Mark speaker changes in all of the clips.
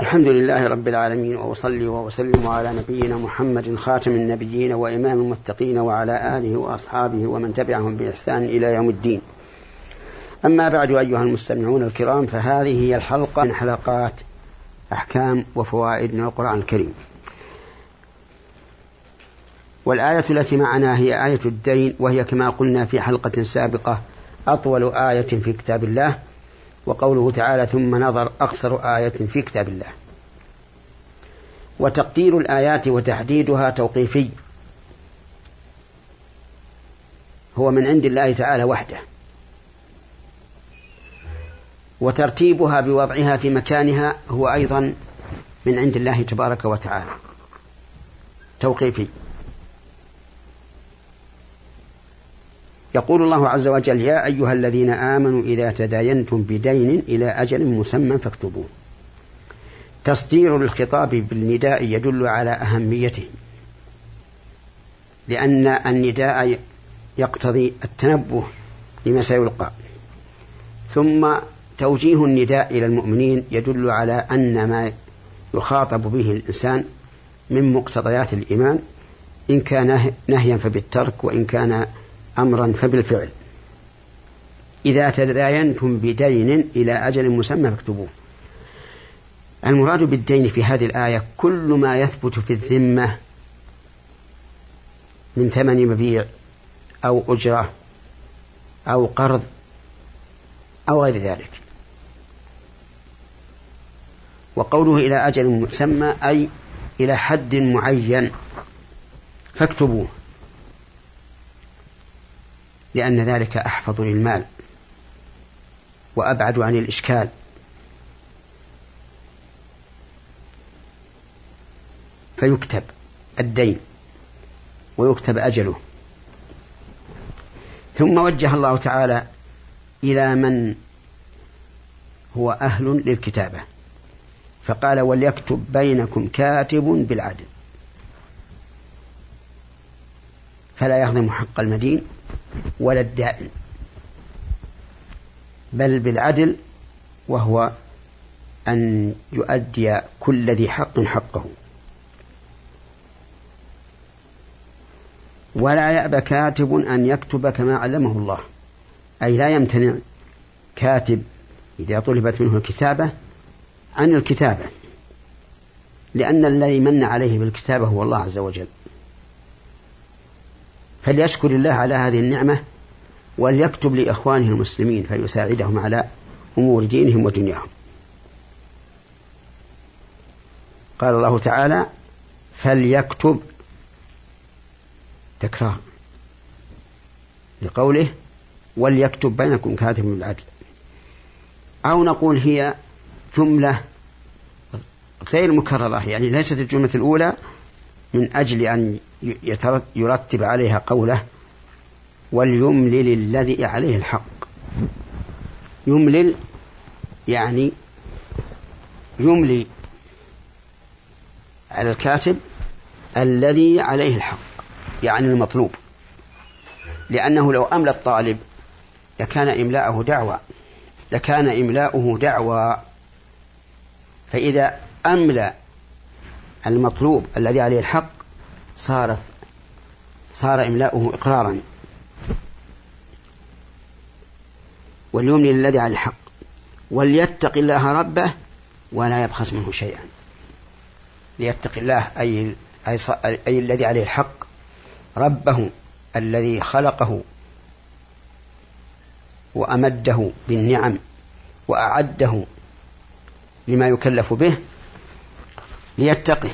Speaker 1: الحمد لله رب العالمين وأصلي وأسلم على نبينا محمد خاتم النبيين وإمام المتقين وعلى آله وأصحابه ومن تبعهم بإحسان إلى يوم الدين. أما بعد أيها المستمعون الكرام فهذه هي الحلقة من حلقات أحكام وفوائد من القرآن الكريم. والآية التي معنا هي آية الدين وهي كما قلنا في حلقة سابقة أطول آية في كتاب الله. وقوله تعالى ثم نظر أقصر آية في كتاب الله. وتقدير الآيات وتحديدها توقيفي. هو من عند الله تعالى وحده. وترتيبها بوضعها في مكانها هو أيضا من عند الله تبارك وتعالى. توقيفي. يقول الله عز وجل يا أيها الذين آمنوا إذا تداينتم بدين إلى أجل مسمى فاكتبوه. تصدير الخطاب بالنداء يدل على أهميته لأن النداء يقتضي التنبه لما سيلقى. ثم توجيه النداء إلى المؤمنين يدل على أن ما يخاطب به الإنسان من مقتضيات الإيمان إن كان نهيا فبالترك وإن كان أمرا فبالفعل. إذا تداينتم بدين إلى أجل مسمى فاكتبوه. المراد بالدين في هذه الآية كل ما يثبت في الذمة من ثمن مبيع أو أجرة أو قرض أو غير ذلك. وقوله إلى أجل مسمى أي إلى حد معين فاكتبوه. لأن ذلك أحفظ للمال وأبعد عن الإشكال. فيكتب الدين ويكتب أجله. ثم وجه الله تعالى إلى من هو أهل للكتابة. فقال وليكتب بينكم كاتب بالعدل. فلا يهضم حق المدين ولا الدائن بل بالعدل وهو أن يؤدي كل ذي حق حقه. ولا يأبى كاتب أن يكتب كما علمه الله. أي لا يمتنع كاتب إذا طلبت منه الكتابة عن الكتابة لأن الذي من عليه بالكتابة هو الله عز وجل. فليشكر الله على هذه النعمة وليكتب لإخوانه المسلمين فيساعدهم على أمور دينهم ودنياهم. قال الله تعالى فليكتب تكرار لقوله وليكتب بينكم كاتب بالعدل. أو نقول هي جملة غير مكررة يعني ليست الجملة الأولى من أجل أن يرتب عليها قوله وليملل الذي عليه الحق. يملل يعني يملي على الكاتب الذي عليه الحق يعني المطلوب. لأنه لو أملى الطالب لكان إملاءه دعوة لكان إملاؤه دعوة فإذا أملى المطلوب الذي عليه الحق صارت صار إملاؤه إقرارا. وليملي الذي على الحق. وليتق الله ربه ولا يبخس منه شيئا. ليتق الله أي, أي, أي الذي عليه الحق ربه الذي خلقه وأمده بالنعم وأعده لما يكلف به ليتقه.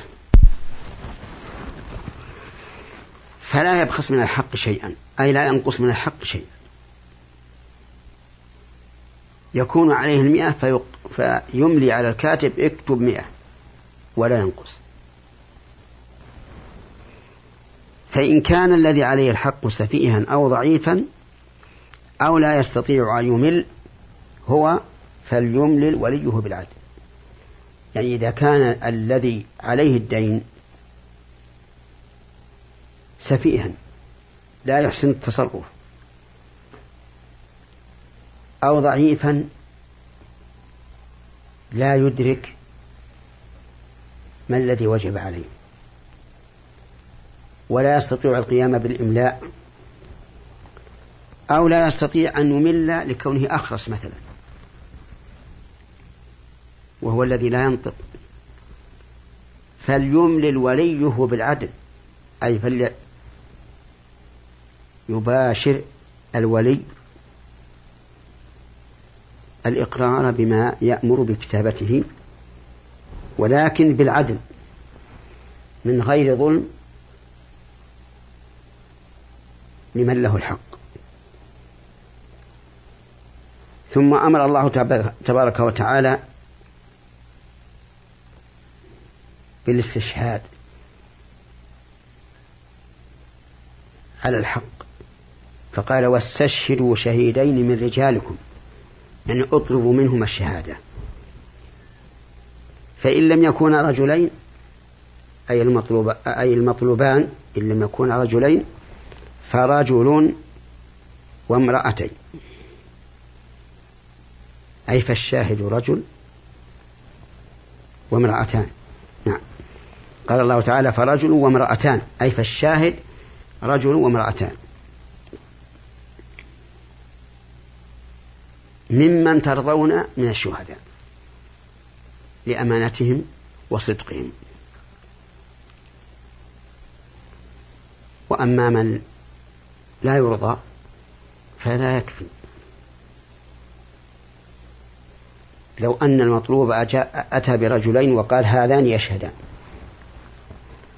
Speaker 1: فلا يبخس من الحق شيئا أي لا ينقص من الحق شيئا. يكون عليه المئة. فيملي على الكاتب اكتب مئة ولا ينقص. فإن كان الذي عليه الحق سفيها أو ضعيفا أو لا يستطيع أن يمل هو فليملل وليه بالعدل. يعني إذا كان الذي عليه الدين سفيها لا يحسن التصرف أو ضعيفا لا يدرك ما الذي وجب عليه ولا يستطيع القيام بالإملاء أو لا يستطيع أن يمل لكونه أخرس مثلا. وهو الذي لا ينطق. فليملل وليه بالعدل أي فلي يباشر الولي الإقرار بما يأمر بكتابته ولكن بالعدل من غير ظلم لمن له الحق. ثم أمر الله تبارك وتعالى بالاستشهاد على الحق. فقال واستشهدوا شهيدين من رجالكم يعني اطلبوا منهما الشهادة. فإن لم يكونا رجلين أي المطلوب أي المطلوبان إن لم يكونا رجلين فرجل وامرأتين. أي فالشاهد رجل وامرأتان. نعم. قال الله تعالى فرجل وامرأتان أي فالشاهد رجل وامرأتان. ممن ترضون من الشهداء لأمانتهم وصدقهم. وأما من لا يرضى فلا يكفي. لو أن المطلوب أتى برجلين وقال هذان يشهدان.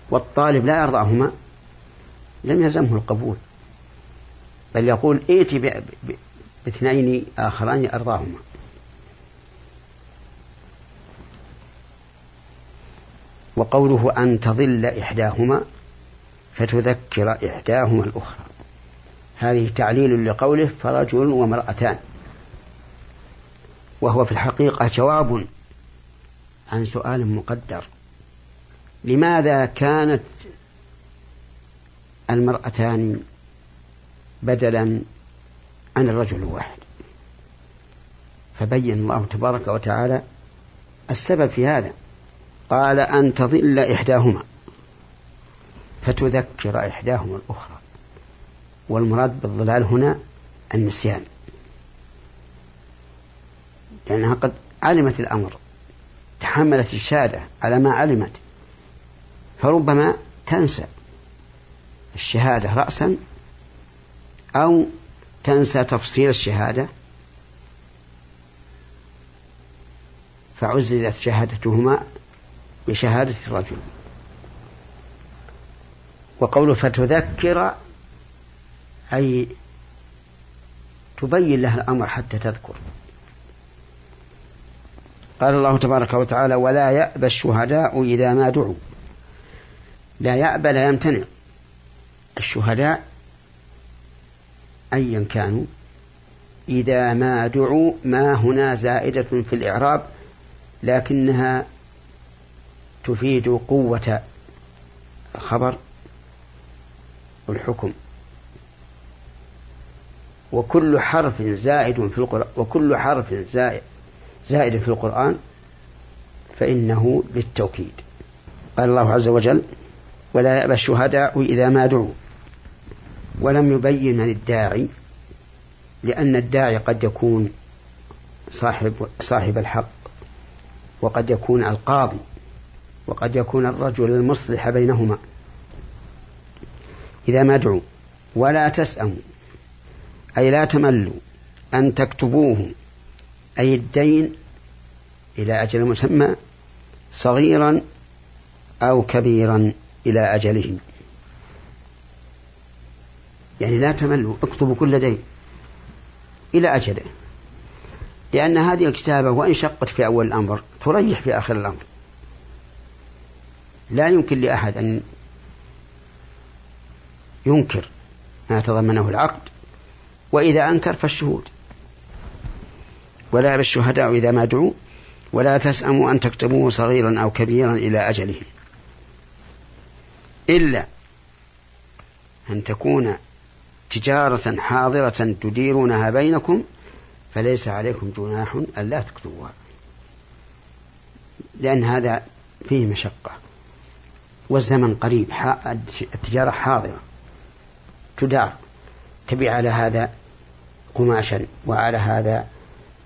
Speaker 1: والطالب لا يرضاهما لم يلزمه القبول. بل يقول ائت باثنين آخران أرضاهما. وقوله أن تظل إحداهما فتذكر إحداهما الأخرى. هذه تعليل لقوله فرجل وامرأتان. وهو في الحقيقة جواب عن سؤال مقدر. لماذا كانت المرأتان بدلا عن الرجل الواحد؟ فبين الله تبارك وتعالى السبب في هذا. قال أن تظل إحداهما فتذكر إحداهما الأخرى. والمراد بالظلال هنا النسيان لأنها قد علمت الأمر تحملت الشهادة على ما علمت. فربما تنسى الشهادة رأسا أو تنسى تفصيل الشهادة. فعززت شهادتهما بشهادة الرجل. وقوله فتذكر أي تبين لها الأمر حتى تذكر. قال الله تبارك وتعالى ولا يأبى الشهداء إذا ما دعوا. لا يأبى لا يمتنع. الشهداء أيا كانوا إذا ما دعوا ما هنا زائدة في الإعراب لكنها تفيد قوة الخبر والحكم. وكل حرف زائد في القرآن وكل حرف زائد زائد في القرآن فإنه للتوكيد قال الله عز وجل ولا يأبى الشهداء إذا ما دعوا. ولم يبين من الداعي لأن الداعي قد يكون صاحب صاحب الحق وقد يكون القاضي وقد يكون الرجل المصلح بينهما. إذا ما دعوا ولا تسأموا أي لا تملوا أن تكتبوه أي الدين إلى أجل مسمى صغيرا أو كبيرا. إلى أجله يعني لا تملوا اكتبوا كل دين إلى أجله. لأن هذه الكتابة وإن شقت في أول الأمر تريح في آخر الأمر. لا يمكن لأحد أن ينكر ما تضمنه العقد وإذا أنكر فالشهود. ولا بالشهداء إذا ما دعوا ولا تسأموا أن تكتبوه صغيرا أو كبيرا إلى أجله إلا أن تكون تجارة حاضرة تديرونها بينكم فليس عليكم جناح ألا تكتبوها. لأن هذا فيه مشقة. والزمن قريب التجارة حاضرة تدار تبيع على هذا قماشا وعلى هذا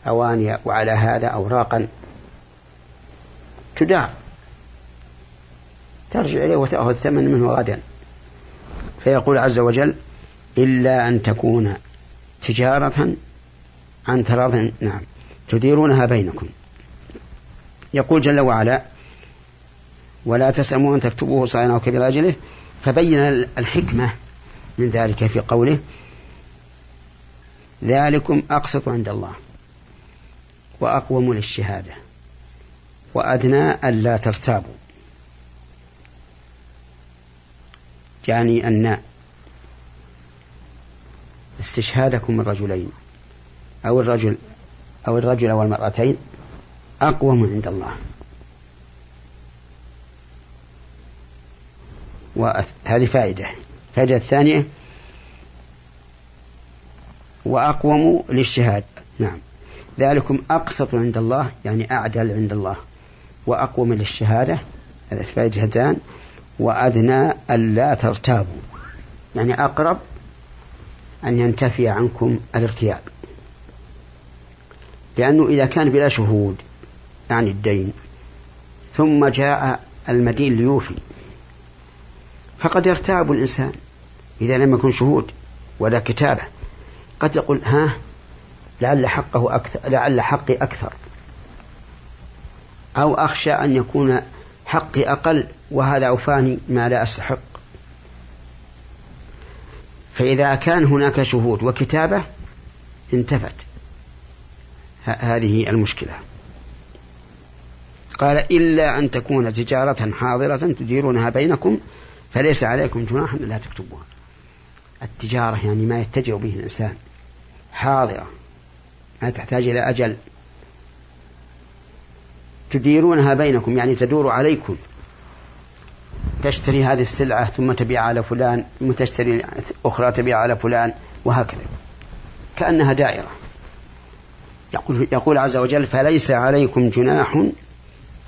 Speaker 1: أواني وعلى هذا أوراقا تدار. ترجع إليه وتأخذ الثمن منه غدا. فيقول عز وجل إلا أن تكون تجارة عن تراض نعم تديرونها بينكم. يقول جل وعلا ولا تسأموا أن تكتبوه صغيرا أو كبير أجله. فبين الحكمة من ذلك في قوله ذلكم أقسط عند الله وأقوم للشهادة وأدنى ألا ترتابوا. يعني أن استشهادكم الرجلين أو الرجل أو الرجل والمرأتين أقوم عند الله. وهذه فائدة. الفائدة الثانية وأقوم للشهاد نعم. ذلكم أقسط عند الله يعني أعدل عند الله. وأقوم للشهادة. هذا فائدتان وأدنى ألا ترتابوا. يعني أقرب أن ينتفي عنكم الارتياب لأنه إذا كان بلا شهود يعني الدين ثم جاء المدين ليوفي فقد يرتاب الإنسان. إذا لم يكن شهود ولا كتابة قد يقول ها لعل حقه أكثر لعل حقي أكثر. أو أخشى أن يكون حقي أقل وهذا أوفاني ما لا أستحق. فإذا كان هناك شهود وكتابة انتفت. هذه المشكلة. قال إلا أن تكون تجارة حاضرة تديرونها بينكم فليس عليكم جناح ألا تكتبوها. التجارة يعني ما يتجه به الإنسان. حاضرة. ما تحتاج إلى أجل. تديرونها بينكم يعني تدور عليكم. تشتري هذه السلعة ثم تبيع على فلان ثم تشتري أخرى تبيع على فلان وهكذا. كأنها دائرة. يقول, يقول عز وجل فليس عليكم جناح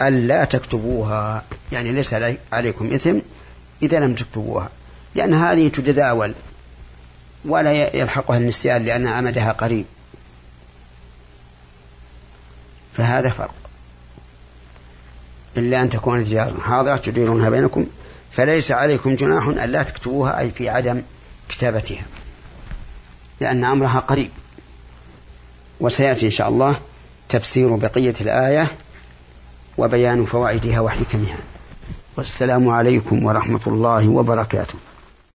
Speaker 1: ألا تكتبوها. يعني ليس عليكم إثم إذا لم تكتبوها. لأن هذه تتداول ولا يلحقها النسيان لأن أمدها قريب. فهذا فرق. إلا أن تكون تجارة حاضرة تديرونها بينكم فليس عليكم جناح ألا تكتبوها أي في عدم كتابتها لأن أمرها قريب. وسيأتي إن شاء الله تفسير بقية الآية وبيان فوائدها وحكمها. والسلام عليكم ورحمة الله وبركاته.